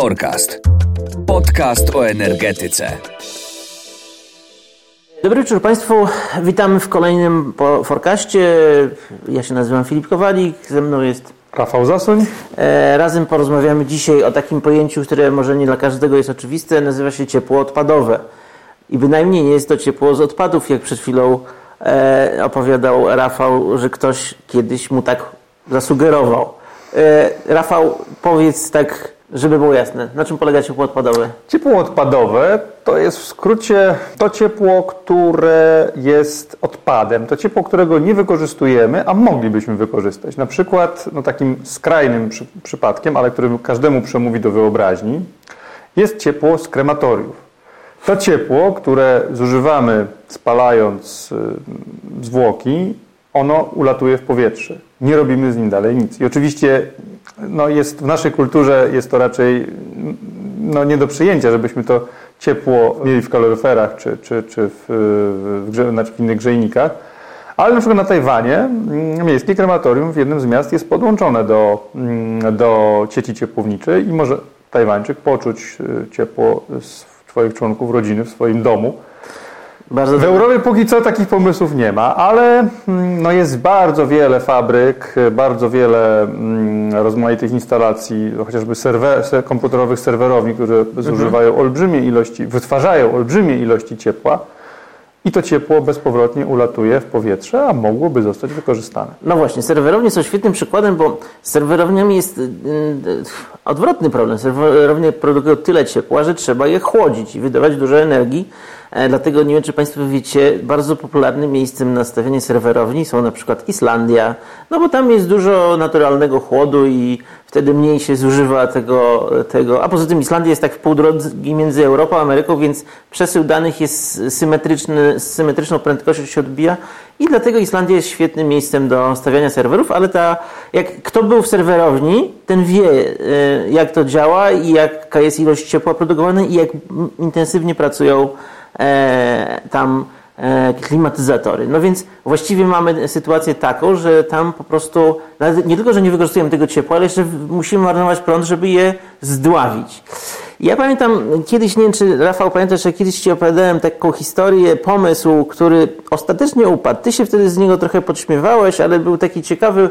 Forecast. Podcast o energetyce. Dobry wieczór Państwu. Witamy w kolejnym forecaście. Ja się nazywam Filip Kowalik, ze mną jest Rafał Zasuń. E, razem porozmawiamy dzisiaj o takim pojęciu, które może nie dla każdego jest oczywiste, nazywa się ciepło odpadowe. I bynajmniej nie jest to ciepło z odpadów, jak przed chwilą e, opowiadał Rafał, że ktoś kiedyś mu tak zasugerował. E, Rafał, powiedz tak, żeby było jasne, na czym polega ciepło odpadowe? Ciepło odpadowe to jest w skrócie to ciepło, które jest odpadem. To ciepło, którego nie wykorzystujemy, a moglibyśmy wykorzystać. Na przykład, no takim skrajnym przy, przypadkiem, ale który każdemu przemówi do wyobraźni, jest ciepło z krematoriów. To ciepło, które zużywamy spalając y, zwłoki, ono ulatuje w powietrze. Nie robimy z nim dalej nic. I oczywiście no jest, w naszej kulturze jest to raczej no nie do przyjęcia, żebyśmy to ciepło mieli w kaloryferach czy, czy, czy w, w, grze, znaczy w innych grzejnikach. Ale na przykład na Tajwanie mm, miejskie krematorium w jednym z miast jest podłączone do, mm, do sieci ciepłowniczej i może Tajwańczyk poczuć y, ciepło swoich członków rodziny w swoim domu. Bardzo w Europie póki co takich pomysłów nie ma, ale mm, no jest bardzo wiele fabryk, bardzo wiele mm, rozmaitych instalacji, chociażby serwer, komputerowych serwerowni, które mhm. zużywają olbrzymie ilości, wytwarzają olbrzymie ilości ciepła i to ciepło bezpowrotnie ulatuje w powietrze, a mogłoby zostać wykorzystane. No właśnie, serwerownie są świetnym przykładem, bo z serwerowniami jest y, y, odwrotny problem. Serwerownie produkują tyle ciepła, że trzeba je chłodzić i wydawać dużo energii dlatego nie wiem, czy Państwo wiecie, bardzo popularnym miejscem na stawianie serwerowni są na przykład Islandia, no bo tam jest dużo naturalnego chłodu i wtedy mniej się zużywa tego, tego. a poza tym Islandia jest tak w pół drogi między Europą a Ameryką, więc przesył danych jest symetryczny, z symetryczną prędkością się odbija i dlatego Islandia jest świetnym miejscem do stawiania serwerów, ale ta, jak kto był w serwerowni, ten wie, e, jak to działa i jaka jest ilość ciepła produkowanej i jak intensywnie pracują E, tam e, klimatyzatory. No więc właściwie mamy sytuację taką, że tam po prostu nie tylko, że nie wykorzystujemy tego ciepła, ale jeszcze musimy marnować prąd, żeby je zdławić. Ja pamiętam kiedyś, nie wiem czy Rafał pamiętasz, że kiedyś Ci opowiadałem taką historię, pomysł, który ostatecznie upadł. Ty się wtedy z niego trochę podśmiewałeś, ale był taki ciekawy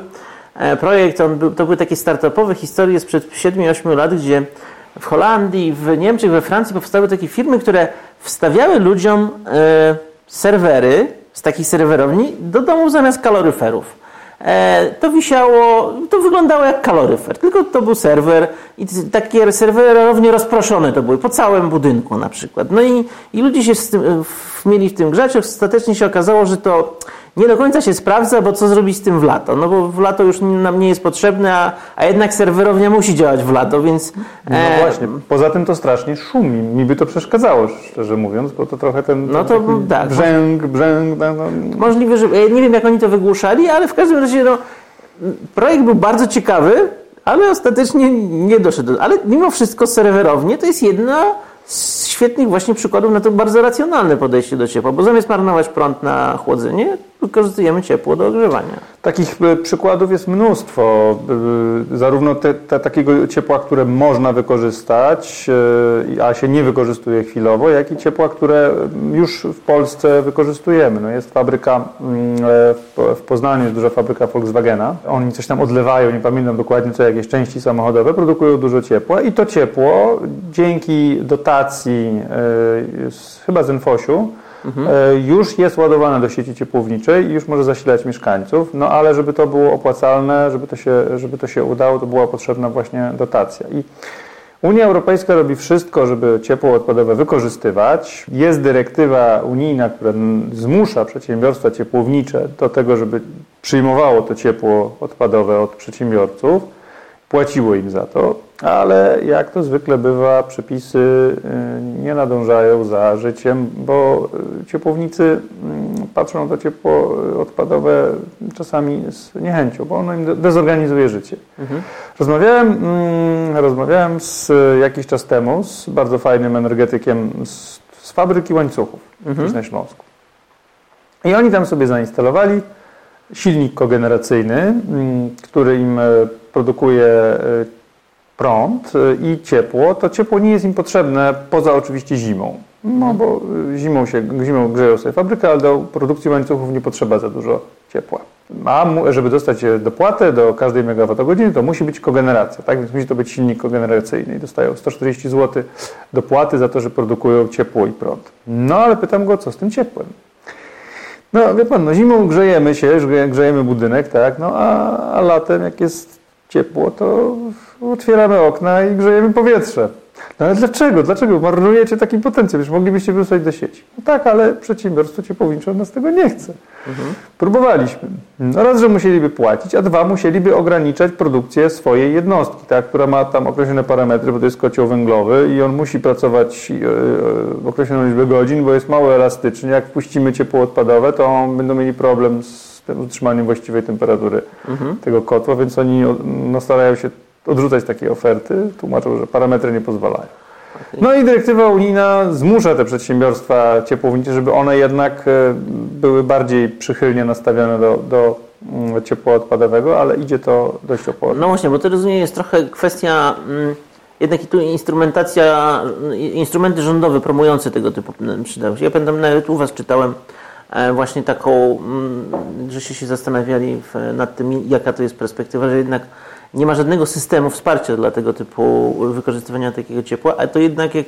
e, projekt, on był, to były takie startupowe historie sprzed 7-8 lat, gdzie w Holandii, w Niemczech, we Francji powstały takie firmy, które wstawiały ludziom e, serwery z takich serwerowni do domu zamiast kaloryferów. E, to wisiało, to wyglądało jak kaloryfer, tylko to był serwer i takie serwerownie rozproszone to były po całym budynku na przykład. No i, i ludzie się tym, w, mieli w tym grzać, ostatecznie się okazało, że to nie do końca się sprawdza, bo co zrobić z tym w lato? No bo w lato już nam nie jest potrzebne, a, a jednak serwerownia musi działać w lato, więc... No e... właśnie, poza tym to strasznie szumi. Mi by to przeszkadzało, szczerze mówiąc, bo to trochę ten, no to, tak, brzęk, brzęk... No, no. Możliwe, że... Ja nie wiem, jak oni to wygłuszali, ale w każdym razie no, projekt był bardzo ciekawy, ale ostatecznie nie doszedł. Ale mimo wszystko serwerownie to jest jedna z świetnych właśnie przykładów na to bardzo racjonalne podejście do ciepła, bo zamiast marnować prąd na chłodzenie, wykorzystujemy ciepło do ogrzewania. Takich e, przykładów jest mnóstwo. E, zarówno te, te, takiego ciepła, które można wykorzystać, e, a się nie wykorzystuje chwilowo, jak i ciepła, które już w Polsce wykorzystujemy. No jest fabryka mm, w Poznaniu, jest duża fabryka Volkswagena. Oni coś tam odlewają, nie pamiętam dokładnie co, jakieś części samochodowe, produkują dużo ciepła i to ciepło dzięki dotacji chyba z Enfosiu, mhm. już jest ładowane do sieci ciepłowniczej i już może zasilać mieszkańców, no ale żeby to było opłacalne, żeby to się, żeby to się udało, to była potrzebna właśnie dotacja. I Unia Europejska robi wszystko, żeby ciepło odpadowe wykorzystywać. Jest dyrektywa unijna, która zmusza przedsiębiorstwa ciepłownicze do tego, żeby przyjmowało to ciepło odpadowe od przedsiębiorców, płaciło im za to ale jak to zwykle bywa, przepisy y, nie nadążają za życiem, bo y, ciepłownicy mm, patrzą na to ciepło odpadowe czasami z niechęcią, bo ono im dezorganizuje życie. Mhm. Rozmawiałem, mm, rozmawiałem z, jakiś czas temu z bardzo fajnym energetykiem z, z fabryki łańcuchów mhm. na Śląsku. I oni tam sobie zainstalowali silnik kogeneracyjny, mm, który im e, produkuje e, prąd y, i ciepło, to ciepło nie jest im potrzebne poza oczywiście zimą. No bo y, zimą, się, zimą grzeją sobie fabrykę, ale do produkcji łańcuchów nie potrzeba za dużo ciepła. A żeby dostać dopłatę do każdej megawattogodziny, to musi być kogeneracja, tak? Więc musi to być silnik kogeneracyjny i dostają 140 zł dopłaty za to, że produkują ciepło i prąd. No ale pytam go, co z tym ciepłem? No wie pan, no zimą grzejemy się, grzejemy budynek, tak? No a, a latem jak jest ciepło, to otwieramy okna i grzejemy powietrze. No ale dlaczego? Dlaczego marnujecie taki potencjał? Już moglibyście wysłać do sieci. No tak, ale przedsiębiorstwo ciepłownicze od nas tego nie chce. Mhm. Próbowaliśmy. No raz, że musieliby płacić, a dwa, musieliby ograniczać produkcję swojej jednostki, tak, która ma tam określone parametry, bo to jest kocioł węglowy i on musi pracować yy, określoną liczbę godzin, bo jest mało elastyczny. Jak wpuścimy ciepło odpadowe, to będą mieli problem z utrzymaniem właściwej temperatury mhm. tego kotła, więc oni no, starają się odrzucać takie oferty. Tłumaczą, że parametry nie pozwalają. No i dyrektywa unijna zmusza te przedsiębiorstwa ciepłownicze, żeby one jednak e, były bardziej przychylnie nastawione do, do mm, ciepła odpadowego, ale idzie to dość opłatnie. No właśnie, bo to rozumiem jest trochę kwestia mm, jednak i tu instrumentacja, instrumenty rządowe promujące tego typu mm, przydały się. Ja pamiętam nawet u Was czytałem e, właśnie taką, że się zastanawiali nad tym, jaka to jest perspektywa, że jednak nie ma żadnego systemu wsparcia dla tego typu wykorzystywania takiego ciepła, ale to jednak jak,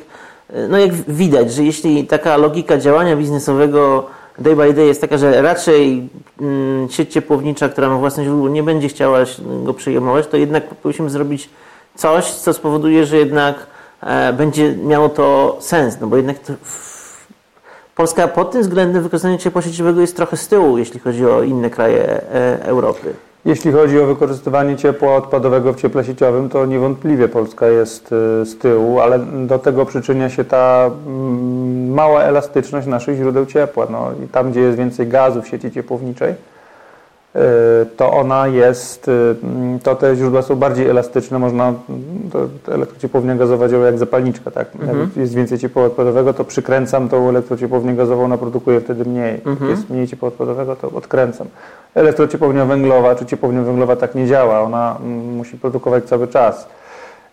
no jak widać, że jeśli taka logika działania biznesowego day by day jest taka, że raczej mm, sieć ciepłownicza, która ma własne źródło, nie będzie chciała go przejmować, to jednak powinniśmy zrobić coś, co spowoduje, że jednak e, będzie miało to sens, no bo jednak to, Polska pod tym względem wykorzystania ciepła sieciowego jest trochę z tyłu, jeśli chodzi o inne kraje e, Europy. Jeśli chodzi o wykorzystywanie ciepła odpadowego w cieple sieciowym, to niewątpliwie Polska jest y, z tyłu, ale do tego przyczynia się ta mm, mała elastyczność naszych źródeł ciepła. No, i tam, gdzie jest więcej gazu w sieci ciepłowniczej, to ona jest, y, to te źródła są bardziej elastyczne, można, to elektrociepłownia gazowa działa jak zapalniczka, tak? Mhm. Jak jest więcej ciepła odpadowego, to przykręcam tą elektrociepłownię gazową, ona produkuje wtedy mniej. Mhm. Jak jest mniej ciepła odpadowego, to odkręcam elektrociepłownia węglowa czy ciepłownia węglowa tak nie działa. Ona mm, musi produkować cały czas.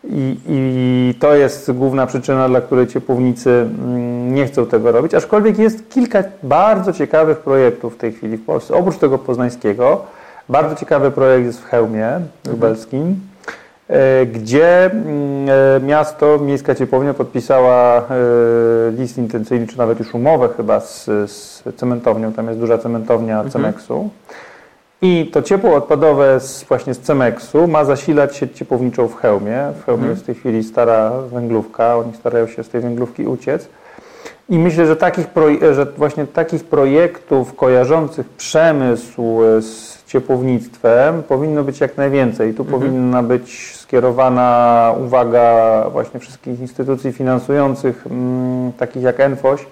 I, I, to jest główna przyczyna, dla której ciepłownicy mm, nie chcą tego robić. Aczkolwiek jest kilka bardzo ciekawych projektów w tej chwili w Polsce. Oprócz tego poznańskiego, bardzo ciekawy projekt jest w Chełmie lubelskim, e, gdzie mm, e, miasto, miejska ciepłownia podpisała e, list intencyjny, czy nawet już umowę chyba z, z cementownią. Tam jest duża cementownia mhm. Cemeksu. I to ciepło odpadowe z, właśnie z Cemeksu ma zasilać sieć ciepłowniczą w Chełmie. W Chełmie mhm. jest w tej chwili stara węglówka, oni starają się z tej węglówki uciec. I myślę, że takich, że właśnie takich projektów kojarzących przemysł z ciepłownictwem powinno być jak najwięcej. Tu mhm. powinna być skierowana uwaga właśnie wszystkich instytucji finansujących, mm, takich jak ENFOŚ,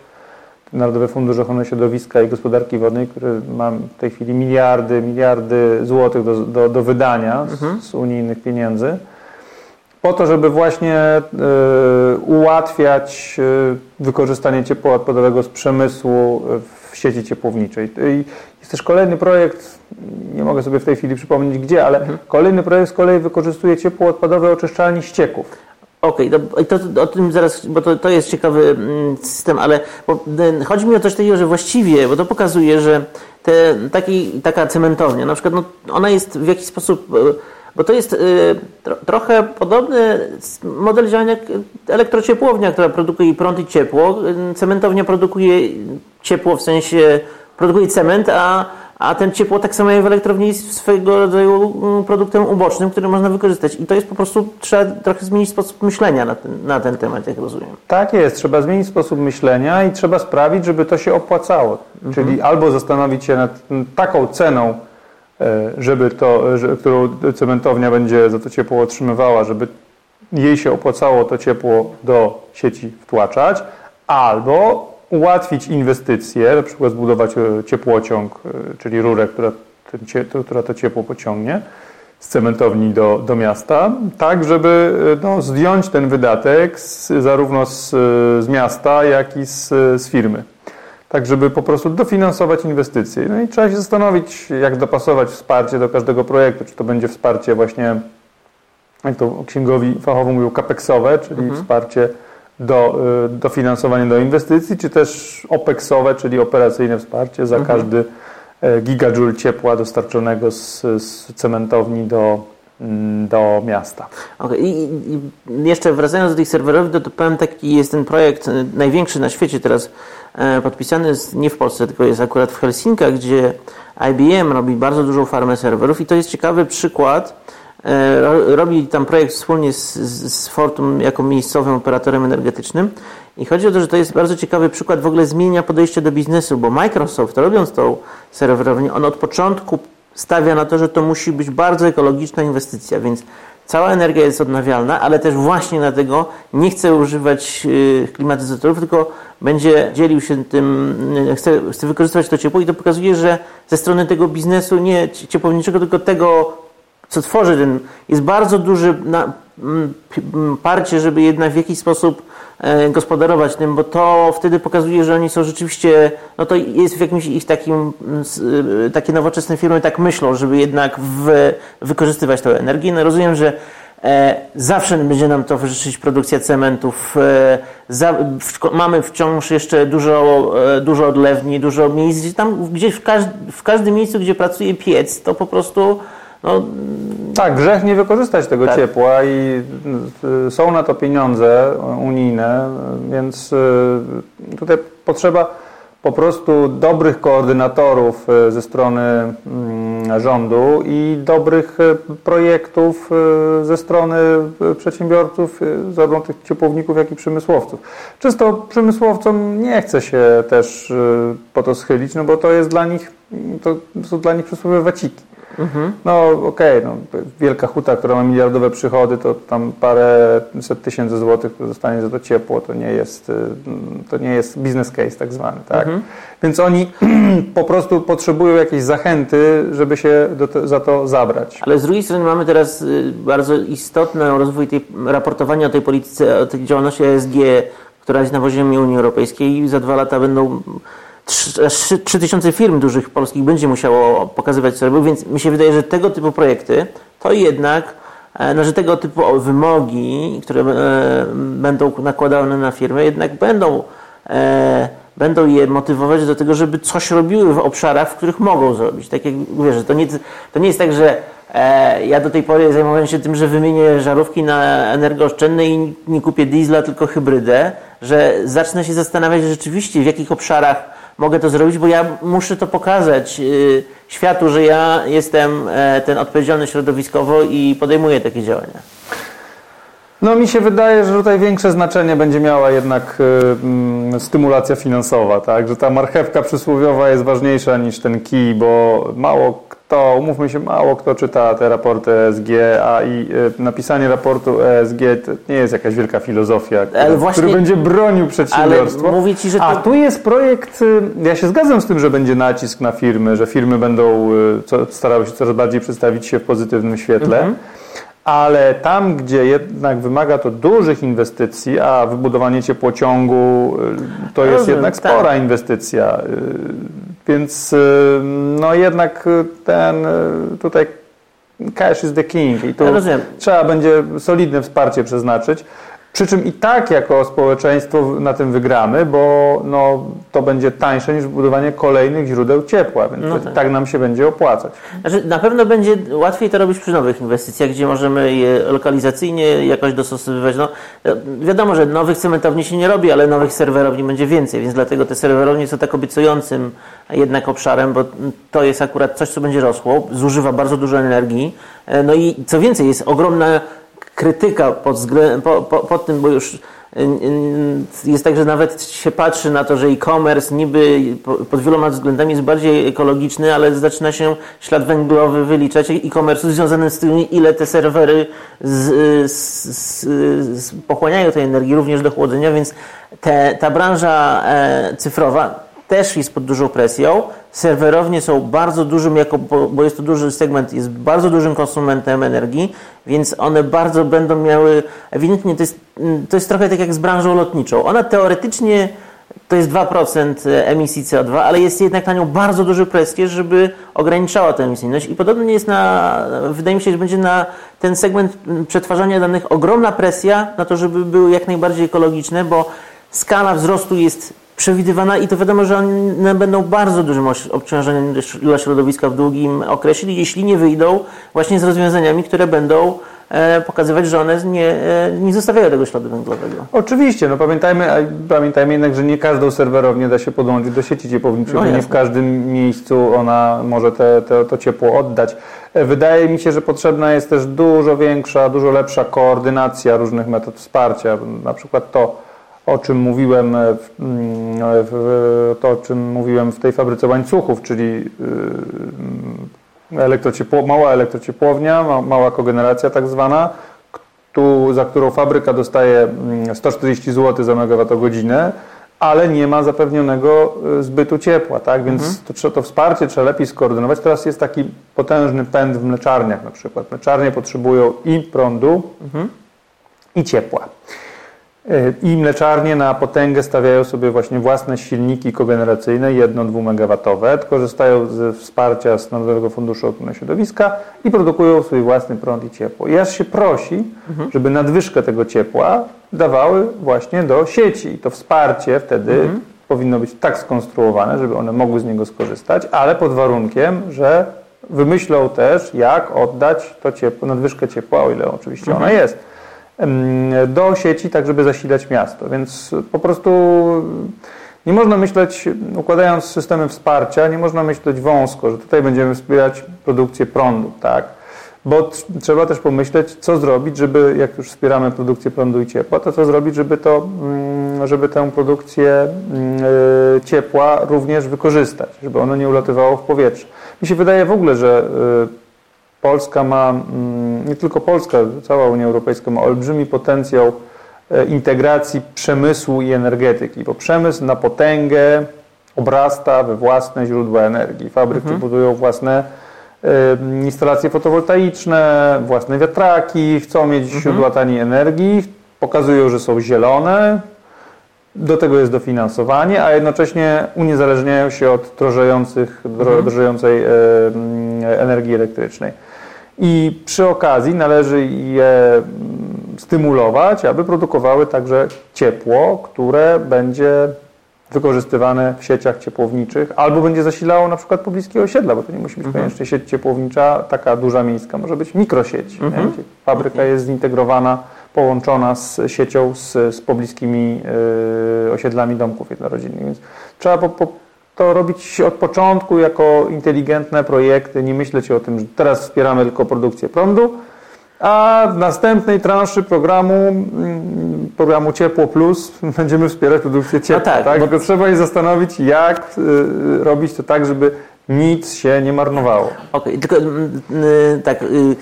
Narodowy Fundusz Ochrony Środowiska i Gospodarki Wodnej, który ma w tej chwili miliardy, miliardy złotych do, do, do wydania mhm. z, z, unijnych pieniędzy, po to, żeby właśnie y, ułatwiać y, wykorzystanie ciepła odpadowego z przemysłu w sieci ciepłowniczej. I jest też kolejny projekt, nie mogę sobie w tej chwili przypomnieć gdzie, ale mhm. kolejny projekt z kolei wykorzystuje ciepło odpadowe oczyszczalni ścieków. Okej, okay, to, to, o tym zaraz, bo to, to jest ciekawy mm, system, ale e, chodzi mi o coś takiego, że właściwie, bo to pokazuje, że te, taki, taka cementownia, na przykład, no, ona jest w jakiś sposób, e, bo to jest y, tro, trochę podobny model działania jak elektrociepłownia, która produkuje prąd i ciepło. Cementownia produkuje ciepło, w sensie produkuje cement, a a ten ciepło tak samo jak w elektrowni jest swojego rodzaju mm, produktem ubocznym, który można wykorzystać. I to jest po prostu, trzeba trochę zmienić sposób myślenia na ten, na ten temat, jak rozumiem. Tak jest, trzeba zmienić sposób myślenia i trzeba sprawić, żeby to się opłacało. Mhm. Czyli albo zastanowić się nad taką ceną, e, żeby to, że, którą cementownia będzie za to ciepło otrzymywała, żeby jej się opłacało to ciepło do sieci wtłaczać, albo ułatwić inwestycje, na przykład zbudować e, ciepłociąg, e, czyli rurę, która, która to ciepło pociągnie z cementowni do, do miasta, tak żeby e, no, zdjąć ten wydatek z, zarówno z, z miasta, jak i z, z firmy. Tak, żeby po prostu dofinansować inwestycje. No i trzeba się zastanowić, jak dopasować wsparcie do każdego projektu. Czy to będzie wsparcie właśnie jak to księgowi fachowo mówią, kapeksowe, czyli mhm. wsparcie do y, dofinansowania do inwestycji, czy też OPEXowe, czyli operacyjne wsparcie za mhm. każdy e, gigajoule ciepła dostarczonego z, z cementowni do, mm, do miasta. Okay. I, I, jeszcze wracając do tych serwerów, to, to powiem taki jest ten projekt największy na świecie teraz e, podpisany jest nie w Polsce, tylko jest akurat w Helsinkach, gdzie IBM robi bardzo dużą farmę serwerów i to jest ciekawy przykład robi tam projekt wspólnie z, z Fortum jako miejscowym operatorem energetycznym. I chodzi o to, że to jest bardzo ciekawy przykład w ogóle zmienia podejście do biznesu, bo Microsoft robiąc tą serwerownię, on od początku stawia na to, że to musi być bardzo ekologiczna inwestycja, więc cała energia jest odnawialna, ale też właśnie dlatego nie chce używać y, klimatyzatorów, tylko będzie dzielił się tym, y, chce, chce wykorzystywać to ciepło i to pokazuje, że ze strony tego biznesu nie ciepłowniczego, tylko tego co tworzy ten, jest bardzo m, parcie, żeby jednak w jakiś sposób e, gospodarować tym, bo to wtedy pokazuje, że oni są rzeczywiście, no to jest w jakimś ich takim, e, takie nowoczesne firmy tak myślą, żeby jednak w, wykorzystywać tę energię. No rozumiem, że e, zawsze będzie nam to produkcja cementów. E, za, w, mamy wciąż jeszcze dużo, e, dużo odlewni, dużo miejsc, tam gdzieś w, każd, w każdym miejscu, gdzie pracuje piec, to po prostu no, tak, grzech nie wykorzystać tego tak. ciepła i y, są na to pieniądze unijne, więc y, tutaj potrzeba po prostu dobrych koordynatorów y, ze strony mm, rządu i dobrych projektów ze strony przedsiębiorców, zarówno tych ciepłowników, jak i przemysłowców. Często przemysłowcom nie chce się też po to schylić, no bo to jest dla nich, to są dla nich przysłowiowe waciki. Mhm. No okej, okay, no, wielka huta, która ma miliardowe przychody, to tam parę set tysięcy złotych, które dostanie za to ciepło, to nie jest, y, to nie jest business case tak zwany, tak? Mhm. Więc oni po prostu potrzebują jakiejś zachęty, żeby się za to zabrać. Ale z drugiej strony mamy teraz y, bardzo istotny rozwój tej, raportowania o tej polityce, o tej działalności ESG, która jest na poziomie Unii Europejskiej i za dwa lata będą 3000 firm dużych polskich będzie musiało pokazywać serwer, więc mi się wydaje, że tego typu projekty to jednak, e, no, że tego typu wymogi, które e, będą nakładane na firmy, jednak będą, e, będą je motywować do tego, żeby coś robiły w obszarach, w których mogą zrobić. Tak jak wiesz, to nie, to nie jest tak, że ja do tej pory zajmowałem się tym, że wymienię żarówki na energooszczędne i nie kupię diesla, tylko hybrydę, że zacznę się zastanawiać rzeczywiście, w jakich obszarach mogę to zrobić, bo ja muszę to pokazać y, światu, że ja jestem e, ten odpowiedzialny środowiskowo i podejmuję takie działania. No mi się wydaje, że tutaj większe znaczenie będzie miała jednak y, stymulacja finansowa, tak? Że ta marchewka przysłowiowa jest ważniejsza niż ten kij, bo mało kto, umówmy się, mało kto czyta te raporty ESG, a i y, napisanie raportu ESG to nie jest jakaś wielka filozofia, który, właśnie, który będzie bronił przedsiębiorstwo. Ale mówię ci, że to... A tu jest projekt, y, ja się zgadzam z tym, że będzie nacisk na firmy, że firmy będą y, starały się coraz bardziej przedstawić się w pozytywnym świetle. Mhm ale tam, gdzie jednak wymaga to dużych inwestycji, a wybudowanie ciepłociągu to jest jednak tak. spora tak. inwestycja, więc y, no jednak ten tutaj cash is the king i tu ja trzeba będzie solidne wsparcie przeznaczyć. Przy czym i tak jako społeczeństwo na tym wygramy, bo no, to będzie tańsze niż budowanie kolejnych źródeł ciepła, więc no tak. tak. nam się będzie opłacać. Znaczy, na pewno będzie łatwiej to robić przy nowych inwestycjach, gdzie możemy je lokalizacyjnie jakoś dostosowywać. No, wiadomo, że nowych cementowni się nie robi, ale nowych serwerowni będzie więcej, więc dlatego te serwerownie są tak obiecującym jednak obszarem, bo to jest akurat coś, co będzie rosło, zużywa bardzo dużo energii. E, no i co więcej, jest ogromna krytyka pod, po, po, pod tym, bo już y, y, jest tak, że nawet się patrzy na to, że e-commerce niby pod wieloma względami jest bardziej ekologiczny, ale zaczyna się ślad węglowy wyliczać e-commerce związany z tym, ile te serwery z, z, z, pochłaniają tej energii również do chłodzenia, więc te, ta branża e, cyfrowa też jest pod dużą presją. Serwerownie są bardzo dużym, jako, bo jest to duży segment, jest bardzo dużym konsumentem energii, więc one bardzo będą miały, ewidentnie to jest, to jest trochę tak jak z branżą lotniczą. Ona teoretycznie to jest 2% emisji CO2, ale jest jednak na nią bardzo duży presję, żeby ograniczała tę emisyjność i podobnie jest na, wydaje mi się, że będzie na ten segment przetwarzania danych ogromna presja na to, żeby były jak najbardziej ekologiczne, bo skala wzrostu jest przewidywana i to wiadomo, że one będą bardzo dużym obciążeniem dla środowiska w długim okresie, jeśli nie wyjdą właśnie z rozwiązaniami, które będą e, pokazywać, że one nie, e, nie zostawiają tego śladu węglowego. Oczywiście, no pamiętajmy, pamiętajmy jednak, że nie każdą serwerownię da się podłączyć do sieci ciepłowniczej, no nie w każdym miejscu ona może te, te, to ciepło oddać. E, wydaje mi się, że potrzebna jest też dużo większa, dużo lepsza koordynacja różnych metod wsparcia, na przykład to, o czym mówiłem w, mm, w, to, o czym mówiłem w tej fabryce łańcuchów, czyli y, elektrociepło, mała elektrociepłownia, mała kogeneracja tak zwana, tu, za którą fabryka dostaje 140 mm, zł za megawattogodzinę, ale nie ma zapewnionego y, zbytu ciepła, tak? Więc mhm. to, to, to wsparcie trzeba lepiej skoordynować. Teraz jest taki potężny pęd w mleczarniach na przykład. Mleczarnie potrzebują i prądu, mhm. i ciepła. I mleczarnie na potęgę stawiają sobie właśnie własne silniki kogeneracyjne, 1-2 MW, korzystają ze wsparcia z Narodowego Funduszu Ochrony Środowiska i produkują swój własny prąd i ciepło. I aż się prosi, mhm. żeby nadwyżkę tego ciepła dawały właśnie do sieci. I to wsparcie wtedy mhm. powinno być tak skonstruowane, żeby one mogły z niego skorzystać, ale pod warunkiem, że wymyślą też, jak oddać to ciepło, nadwyżkę ciepła, o ile oczywiście mhm. ona jest do sieci, tak żeby zasilać miasto. Więc po prostu nie można myśleć, układając systemy wsparcia, nie można myśleć wąsko, że tutaj będziemy wspierać produkcję prądu, tak? Bo trzeba też pomyśleć, co zrobić, żeby, jak już wspieramy produkcję prądu i ciepła, to co zrobić, żeby, to, mm, żeby tę produkcję mm, e, ciepła również wykorzystać, żeby ono nie ulatywało w powietrze. Mi się wydaje w ogóle, że e, Polska ma, mm, nie tylko Polska, cała Unia Europejska ma olbrzymi potencjał e, integracji przemysłu i energetyki, bo przemysł na potęgę obrasta we własne źródła energii. Fabryki mhm. budują własne e, instalacje fotowoltaiczne, własne wiatraki, chcą mieć mhm. źródła taniej energii, pokazują, że są zielone, do tego jest dofinansowanie, a jednocześnie uniezależniają się od drożejących, mhm. drożejącej e, energii elektrycznej. I przy okazji należy je mm, stymulować, aby produkowały także ciepło, które będzie wykorzystywane w sieciach ciepłowniczych, albo będzie zasilało na przykład pobliskie osiedla, bo to nie musi być mhm. koniecznie sieć ciepłownicza, taka duża miejska, może być mikrosieć. Mhm. Fabryka mhm. jest zintegrowana, połączona z siecią, z, z pobliskimi y, osiedlami domków jednorodzinnych, więc trzeba po, po, to robić od początku jako inteligentne projekty, nie myśleć o tym, że teraz wspieramy tylko produkcję prądu, a w następnej transzy programu, mm, programu Ciepło Plus będziemy wspierać produkcję ciepła. No tak, tak? Bo... Tylko trzeba się zastanowić, jak y, robić to tak, żeby nic się nie marnowało. Okej, okay, tylko y, tak... Y,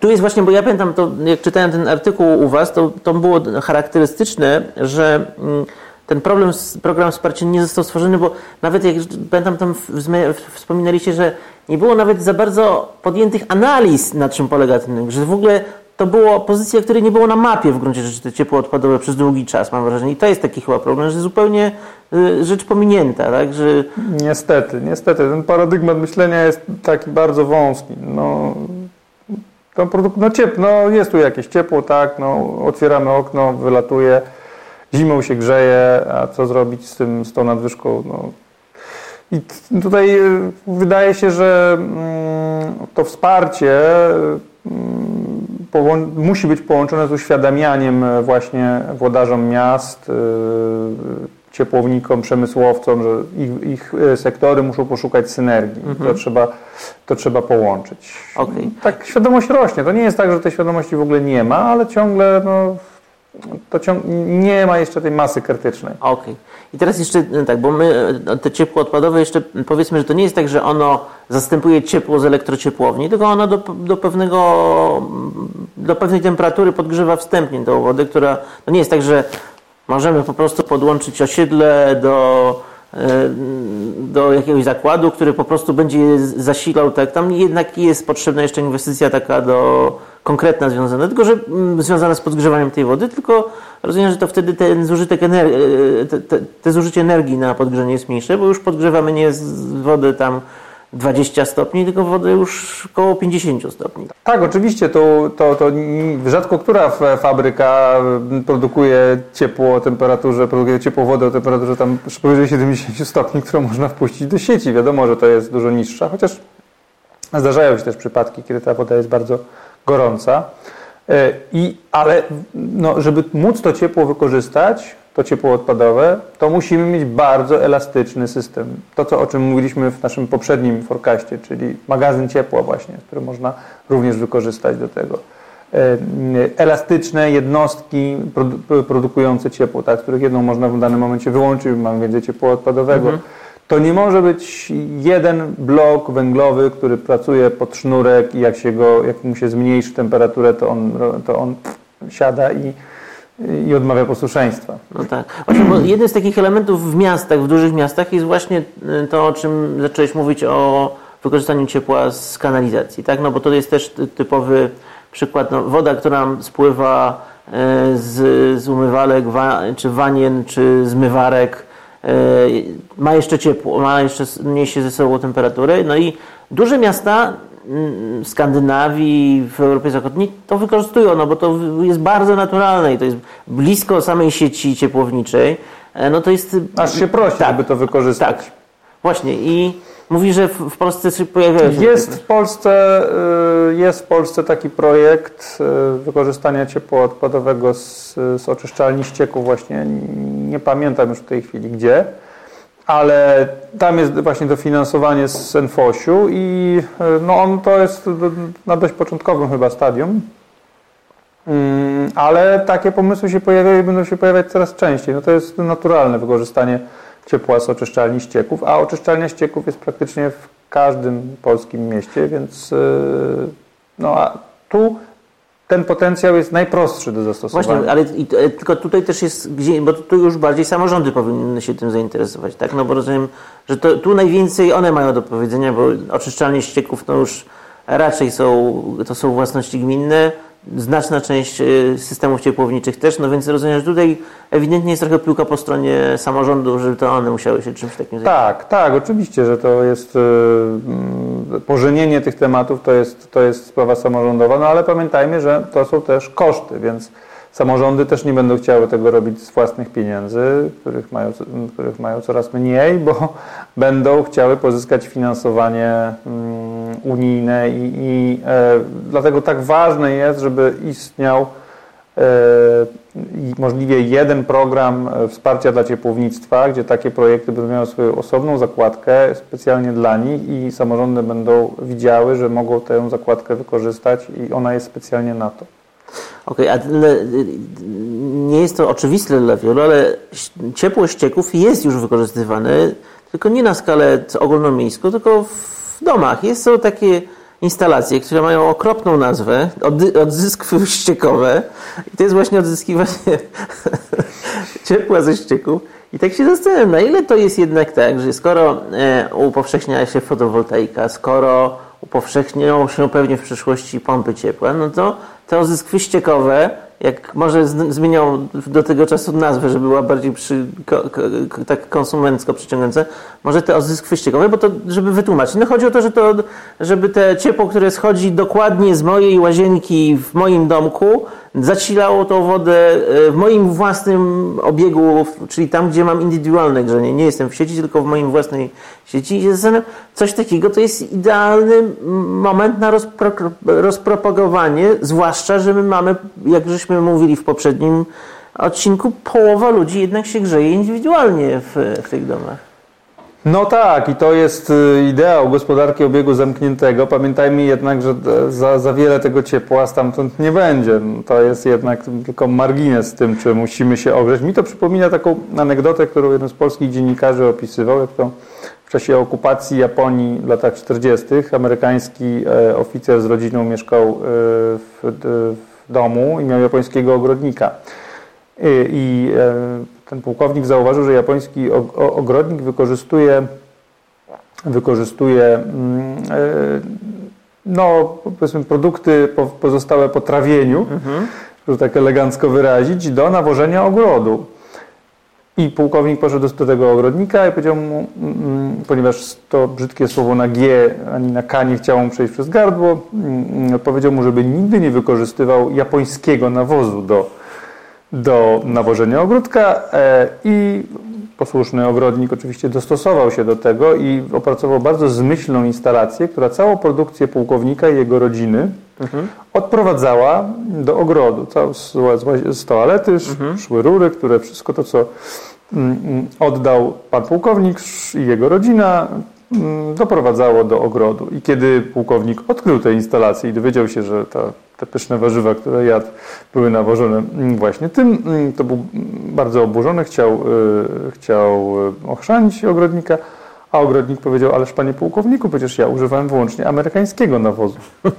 tu jest właśnie, bo ja pamiętam, to jak czytałem ten artykuł u Was, to, to było charakterystyczne, że mm, ten problem, program wsparcia nie został stworzony, bo nawet jak pamiętam tam wspominaliście, że nie było nawet za bardzo podjętych analiz, na czym polega ten, że w ogóle to było pozycja, której nie było na mapie w gruncie rzeczy, te ciepło odpadowe przez długi czas, mam wrażenie. I to jest taki chyba problem, że zupełnie y, rzecz pominięta, tak? Że... Niestety, niestety. Ten paradygmat myślenia jest taki bardzo wąski. No, to produkt, no, ciep, no jest tu jakieś ciepło, tak, no, otwieramy okno, wylatuje zimą się grzeje, a co zrobić z, tym, z tą nadwyżką? No. I tutaj y, wydaje się, że mm, to wsparcie mm, musi być połączone z uświadamianiem właśnie włodarzom miast, y, ciepłownikom, przemysłowcom, że ich, ich sektory muszą poszukać synergii. Mhm. To, trzeba, to trzeba połączyć. Okay. Tak świadomość rośnie. To nie jest tak, że tej świadomości w ogóle nie ma, ale ciągle no, to nie ma jeszcze tej masy krytycznej. Okej. Okay. I teraz jeszcze no tak, bo my te ciepło odpadowe jeszcze powiedzmy, że to nie jest tak, że ono zastępuje ciepło z elektrociepłowni, tylko ono do, do pewnego do pewnej temperatury podgrzewa wstępnie tą wodę, która to nie jest tak, że możemy po prostu podłączyć osiedle do do jakiegoś zakładu, który po prostu będzie zasilał, tak, tam jednak jest potrzebna jeszcze inwestycja taka do konkretna związana, tylko że mm, związana z podgrzewaniem tej wody, tylko rozumiem, że to wtedy ten zużytek energii, te, te, te zużycie energii na podgrzanie jest mniejsze, bo już podgrzewamy nie z wody tam 20 stopni, tylko wodę już około 50 stopni. Tak, oczywiście, to, to, to rzadko która fabryka produkuje ciepło o temperaturze, produkuje ciepłą wodę o temperaturze tam powyżej 70 stopni, którą można wpuścić do sieci. Wiadomo, że to jest dużo niższa, chociaż zdarzają się też przypadki, kiedy ta woda jest bardzo gorąca. E, I, ale no, żeby móc to ciepło wykorzystać, to ciepło odpadowe, to musimy mieć bardzo elastyczny system. To, co, o czym mówiliśmy w naszym poprzednim forecaście, czyli magazyn ciepła właśnie, który można również wykorzystać do tego. E, elastyczne jednostki produkujące ciepło, tak, których jedną można w danym momencie wyłączyć, mamy więcej ciepła odpadowego. Mhm. To nie może być jeden blok węglowy, który pracuje pod sznurek i jak, się go, jak mu się zmniejszy temperaturę, to on, to on siada i i odmawia posłuszeństwa. No tak. Właśnie, bo jeden z takich elementów w miastach, w dużych miastach jest właśnie y, to, o czym zacząłeś mówić o wykorzystaniu ciepła z kanalizacji, tak? No bo to jest też typowy przykład, no, woda, która spływa y, z, z umywalek, wa, czy wanien, czy zmywarek, y, ma jeszcze ciepło, ma jeszcze, niesie ze sobą temperaturę, no i duże miasta Skandynawii, w Europie Zachodniej to wykorzystują, no bo to jest bardzo naturalne i to jest blisko samej sieci ciepłowniczej. E, no to jest... Aż się prosi, tak, żeby to wykorzystać. Tak, właśnie i mówi, że w Polsce się pojawiają się... Jest w Polsce, y, jest w Polsce taki projekt y, wykorzystania ciepła odpadowego z, z oczyszczalni ścieków właśnie, nie pamiętam już w tej chwili gdzie, ale tam jest właśnie dofinansowanie z Enfosiu i e, no on to jest na dość początkowym chyba stadium, mm, ale takie pomysły się pojawiają i będą się pojawiać coraz częściej. No to jest naturalne wykorzystanie ciepła z oczyszczalni ścieków, a oczyszczalnia ścieków jest praktycznie w każdym polskim mieście, więc e, no a tu ten potencjał jest najprostszy do zastosowania. Właśnie, ale i, e, tylko tutaj też jest, gdzie, bo tu już bardziej samorządy powinny się tym zainteresować, tak? No bo rozumiem, że to, tu najwięcej one mają do powiedzenia, bo oczyszczalnie ścieków to już raczej są, to są własności gminne, znaczna część y, systemów ciepłowniczych też, no więc rozumiem, że tutaj ewidentnie jest trochę piłka po stronie samorządu, żeby to one musiały się czymś takim zająć. Tak, tak, oczywiście, że to jest yy, pożenienie tych tematów to jest, to jest sprawa samorządowa, no ale pamiętajmy, że to są też koszty, więc Samorządy też nie będą chciały tego robić z własnych pieniędzy, których mają, których mają coraz mniej, bo będą chciały pozyskać finansowanie mm, unijne i, i e, dlatego tak ważne jest, żeby istniał e, możliwie jeden program e, wsparcia dla ciepłownictwa, gdzie takie projekty będą miały swoją osobną zakładkę specjalnie dla nich i samorządy będą widziały, że mogą tę zakładkę wykorzystać i ona jest specjalnie na to. Okej, okay, ale nie jest to oczywiste dla wielu, ale ciepło ścieków jest już wykorzystywane, tylko nie na skalę ogólnomiejską, tylko w domach. Jest, są takie instalacje, które mają okropną nazwę, odzyskwy ściekowe i to jest właśnie odzyskiwanie ciepła ze ścieków. I tak się zastanawiam, na ile to jest jednak tak, że skoro e, upowszechnia się fotowoltaika, skoro upowszechnią się pewnie w przyszłości pompy ciepła, no to te ozyskwy ściekowe, jak może zmienią do tego czasu nazwę, żeby była bardziej przy, ko, ko, tak konsumencko przyciągająca, może te ozyskwy ściekowe, bo to, żeby wytłumaczyć. No chodzi o to, że to, żeby te ciepło, które schodzi dokładnie z mojej łazienki w moim domku, zasilało tą wodę e, w moim własnym obiegu, czyli tam, gdzie mam indywidualne grzenie. Nie jestem w sieci, tylko w moim własnej sieci. I coś takiego to jest idealny moment na rozpro rozpropagowanie, zwłaszcza, że my mamy, jak żeśmy mówili w poprzednim odcinku, połowa ludzi jednak się grzeje indywidualnie w, w tych domach. No tak, i to jest y, ideał gospodarki obiegu zamkniętego. Pamiętajmy jednak, że za, za wiele tego ciepła stamtąd nie będzie. To jest jednak tylko margines tym, czy musimy się ogrzeć. Mi to przypomina taką anegdotę, którą jeden z polskich dziennikarzy opisywał, jak to w czasie okupacji Japonii w latach 40. amerykański e, oficer z rodziną mieszkał e, w, w domu i miał japońskiego ogrodnika. I ten pułkownik zauważył, że japoński ogrodnik wykorzystuje, wykorzystuje mm, no, powiedzmy produkty pozostałe po trawieniu, mhm. żeby tak elegancko wyrazić, do nawożenia ogrodu. I pułkownik poszedł do tego ogrodnika i powiedział mu, mm, mm, ponieważ to brzydkie słowo na G ani na K nie chciało mu przejść przez gardło, powiedział mu, żeby nigdy nie wykorzystywał japońskiego nawozu do, do nawożenia ogródka e, i posłuszny ogrodnik oczywiście dostosował się do tego i opracował bardzo zmyślną instalację, która całą produkcję pułkownika i jego rodziny mhm. odprowadzała do ogrodu. z, z toalety mhm. szły rury, które wszystko to, co mm, mm, oddał pan pułkownik i jego rodzina, doprowadzało do ogrodu. I kiedy pułkownik odkrył tę instalację i dowiedział się, że ta te pyszne warzywa, które jadł, były nawożone właśnie tym. To był bardzo oburzony, chciał, e, chciał e, ochrzanić ogrodnika, a ogrodnik powiedział, ależ panie pułkowniku, przecież ja używałem wyłącznie amerykańskiego nawozu.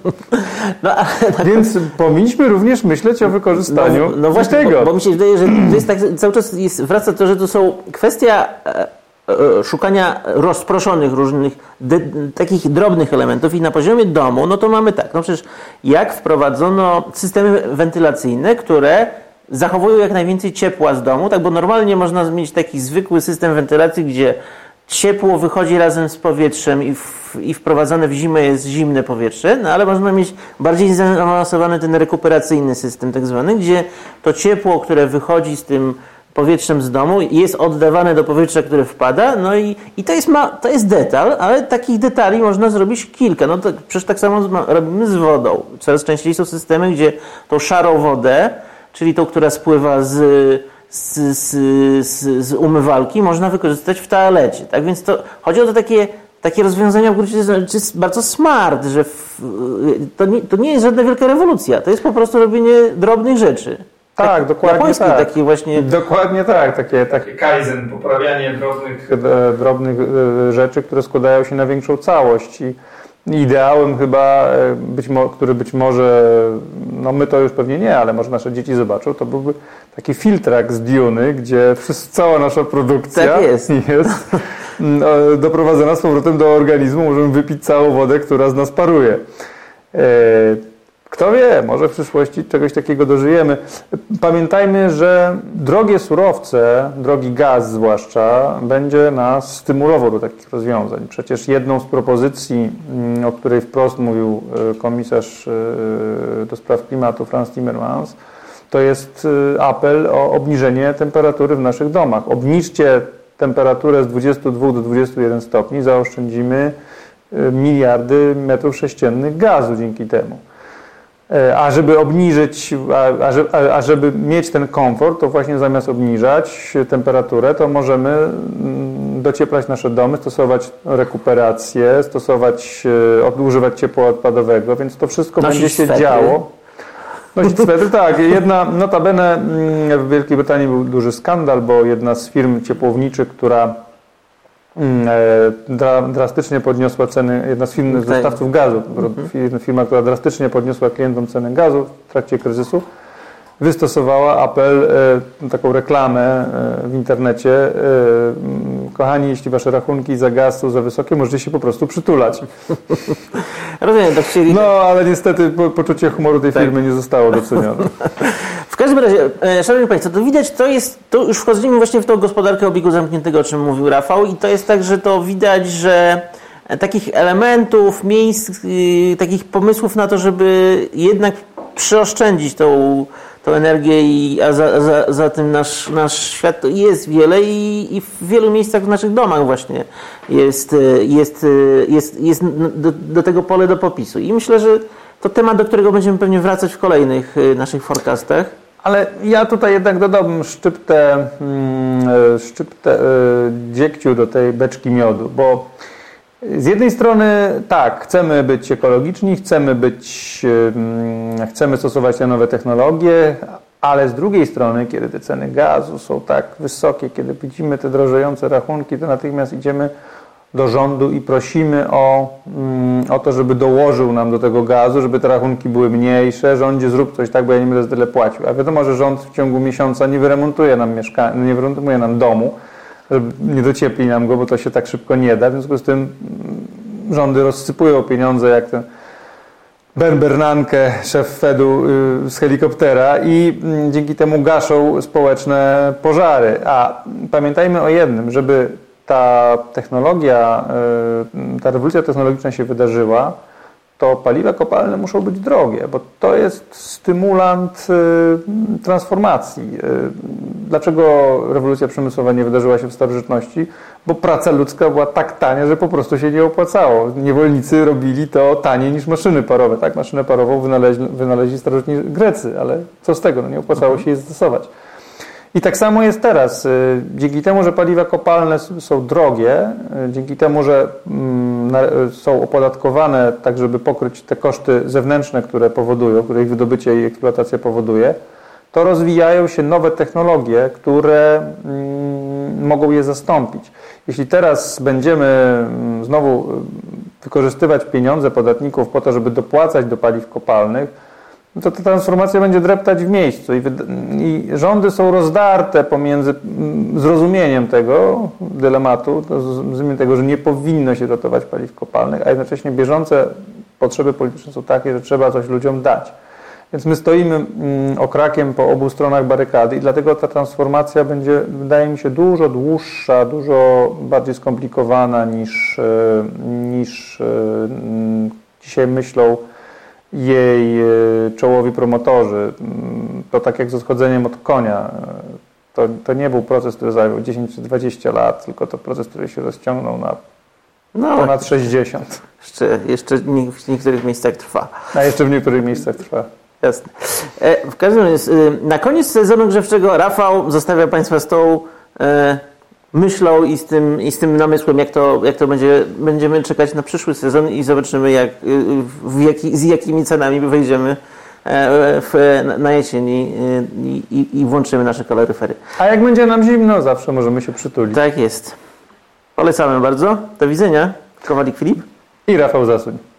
No, Więc powinniśmy również myśleć o wykorzystaniu no, no właśnie, tego. Bo, bo mi się wydaje, że to jest tak, cały czas jest, wraca to, że to są kwestia E, szukania rozproszonych różnych de, takich drobnych elementów i na poziomie domu, no to mamy tak, no przecież jak wprowadzono systemy wentylacyjne, które zachowują jak najwięcej ciepła z domu, tak, bo normalnie można mieć taki zwykły system wentylacji, gdzie ciepło wychodzi razem z powietrzem i, w, i wprowadzane w zimę jest zimne powietrze, no ale można mieć bardziej zaawansowany ten rekuperacyjny system tak zwany, gdzie to ciepło, które wychodzi z tym powietrzem z domu jest oddawane do powietrza, które wpada, no i, i to, jest ma, to jest detal, ale takich detali można zrobić kilka. No to przecież tak samo robimy z wodą. Coraz częściej są systemy, gdzie tą szarą wodę, czyli tą, która spływa z, z, z, z, z umywalki, można wykorzystać w toalecie. Tak więc to chodzi o to takie takie rozwiązania w gruncie jest bardzo smart, że w, to, nie, to nie jest żadna wielka rewolucja. To jest po prostu robienie drobnych rzeczy. Tak, dokładnie Japoński tak. taki właśnie... Dokładnie tak, takie, takie kaizen, poprawianie drobnych, e, drobnych e, rzeczy, które składają się na większą całość. I ideałem chyba, e, być mo, który być może, no my to już pewnie nie, ale może nasze dzieci zobaczą, to byłby taki filtrak z Duny, gdzie cała nasza produkcja tak jest. jest doprowadzona z powrotem do organizmu. Możemy wypić całą wodę, która z nas paruje. Kto wie, może w przyszłości czegoś takiego dożyjemy. Pamiętajmy, że drogie surowce, drogi gaz zwłaszcza, będzie nas stymulował do takich rozwiązań. Przecież jedną z propozycji, mm, o której wprost mówił e, komisarz e, do spraw klimatu Franz Timmermans, to jest e, apel o obniżenie temperatury w naszych domach. Obniżcie temperaturę z 22 do 21 stopni, zaoszczędzimy miliardy metrów sześciennych gazu dzięki temu. E, a żeby obniżyć, a, a, a, żeby mieć ten komfort, to właśnie zamiast obniżać temperaturę, to możemy mm, docieplać nasze domy, stosować rekuperację, stosować, e, używać ciepła odpadowego, więc to wszystko Nosić będzie się swetry. działo. Nosić swetry, tak. Jedna, notabene mm, w Wielkiej Brytanii był duży skandal, bo jedna z firm ciepłowniczych, która Mm, e, drastycznie podniosła ceny, jedna z firm, okay. dostawców gazu, mhm. firma, która drastycznie podniosła klientom ceny gazu w trakcie kryzysu, wystosowała apel, e, taką reklamę e, w internecie. Kochani, jeśli wasze rachunki za gaz są za wysokie, możecie się po prostu przytulać. Rozumiem, tak chcieli. No, ale niestety poczucie humoru tej tak. firmy nie zostało docenione. W każdym razie, e, Szanowni Państwo, to widać, to jest, to już wchodzimy właśnie w tą gospodarkę obiegu zamkniętego, o czym mówił Rafał i to jest tak, że to widać, że takich elementów, miejsc, y, takich pomysłów na to, żeby jednak przyoszczędzić tą, tą energię, i, a za, za, za tym nasz, nasz świat jest wiele i, i w wielu miejscach w naszych domach właśnie jest, jest, jest, jest do, do tego pole do popisu. I myślę, że to temat, do którego będziemy pewnie wracać w kolejnych y, naszych forecastach. Ale ja tutaj jednak dodałbym szczyptę, mm, szczyptę dziegciu do tej beczki miodu, bo z jednej strony tak, chcemy być ekologiczni, chcemy być, chcemy stosować te nowe technologie, ale z drugiej strony, kiedy te ceny gazu są tak wysokie, kiedy widzimy te drożejące rachunki, to natychmiast idziemy do rządu i prosimy o, mm, o to, żeby dołożył nam do tego gazu, żeby te rachunki były mniejsze. Rządzie zrób coś tak, bo ja nie będę tyle płacił. A wiadomo, że rząd w ciągu miesiąca nie wyremontuje nam mieszkania, nie wyremontuje nam domu, nie dociepli nam go, bo to się tak szybko nie da. W związku z tym mm, rządy rozsypują pieniądze jak ten Ben Bernanke, szef Fedu y, z helikoptera i mm, dzięki temu gaszą społeczne pożary. A pamiętajmy o jednym, żeby ta technologia, y, ta rewolucja technologiczna się wydarzyła, to paliwa kopalne muszą być drogie, bo to jest stymulant y, transformacji. Dlaczego rewolucja przemysłowa nie wydarzyła się w starożytności? Bo praca ludzka była tak tania, że po prostu się nie opłacało. Niewolnicy robili to taniej niż maszyny parowe. Tak, maszynę parową wynaleźli, wynaleźli starożytni Grecy, ale co z tego? No nie opłacało się jej stosować. I tak samo jest teraz. Y, dzięki temu, że paliwa kopalne są drogie, y, dzięki temu, że mm, są opodatkowane tak, żeby pokryć te koszty zewnętrzne, które powodują, które ich wydobycie i eksploatacja powoduje, to rozwijają się nowe technologie, które mm, mogą je zastąpić. Jeśli teraz będziemy mm, znowu y, wykorzystywać pieniądze podatników po to, żeby dopłacać do paliw kopalnych, to ta transformacja będzie dreptać w miejscu i, i rządy są rozdarte pomiędzy mm, zrozumieniem tego dylematu, zrozumieniem tego, że nie powinno się dotować paliw kopalnych, a jednocześnie bieżące potrzeby polityczne są takie, że trzeba coś ludziom dać. Więc my stoimy mm, okrakiem po obu stronach barykady i dlatego ta transformacja będzie, wydaje mi się, dużo dłuższa, dużo bardziej skomplikowana niż, e, niż e, mm, dzisiaj myślą jej e, czołowi promotorzy. Mm, to tak jak z odchodzeniem od konia. To, to nie był proces, który zajął 10 czy 20 lat, tylko to proces, który się rozciągnął na no, ponad 60. Jeszcze, jeszcze w niektórych miejscach trwa. A jeszcze w niektórych miejscach trwa. Jasne. E, w każdym razie, na koniec sezonu grzewczego Rafał zostawia Państwa z tą e, myślą i z tym, i z tym namysłem, jak to, jak to będzie. Będziemy czekać na przyszły sezon i zobaczymy, jak, w jaki, z jakimi cenami wejdziemy e, w, na jesieni i, i, i włączymy nasze kaloryfery. A jak będzie nam zimno, zawsze możemy się przytulić. Tak jest. Polecamy bardzo. Do widzenia. Kowalik Filip i Rafał Zasuń.